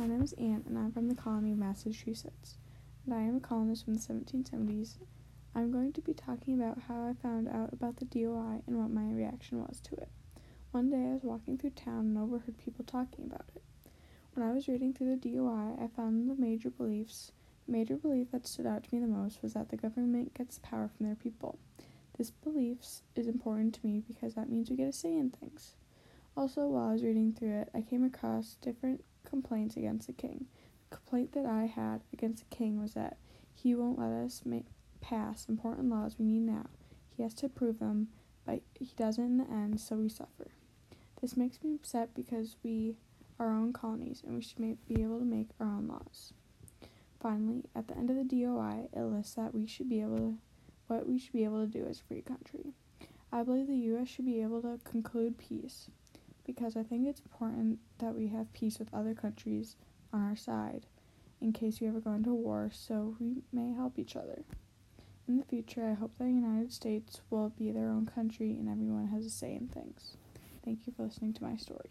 My name is Anne, and I'm from the colony of Massachusetts, and I am a colonist from the 1770s. I'm going to be talking about how I found out about the DOI and what my reaction was to it. One day I was walking through town and overheard people talking about it. When I was reading through the DOI, I found the major beliefs. The major belief that stood out to me the most was that the government gets power from their people. This belief is important to me because that means we get a say in things. Also, while I was reading through it, I came across different complaints against the king. The complaint that I had against the king was that he won't let us make, pass important laws we need now. He has to approve them, but he doesn't in the end, so we suffer. This makes me upset because we are our own colonies and we should be able to make our own laws. Finally, at the end of the DOI, it lists that we should be able to what we should be able to do as a free country. I believe the U.S. should be able to conclude peace because I think it's important that we have peace with other countries on our side in case we ever go into war so we may help each other. In the future, I hope that the United States will be their own country and everyone has a say in things. Thank you for listening to my story.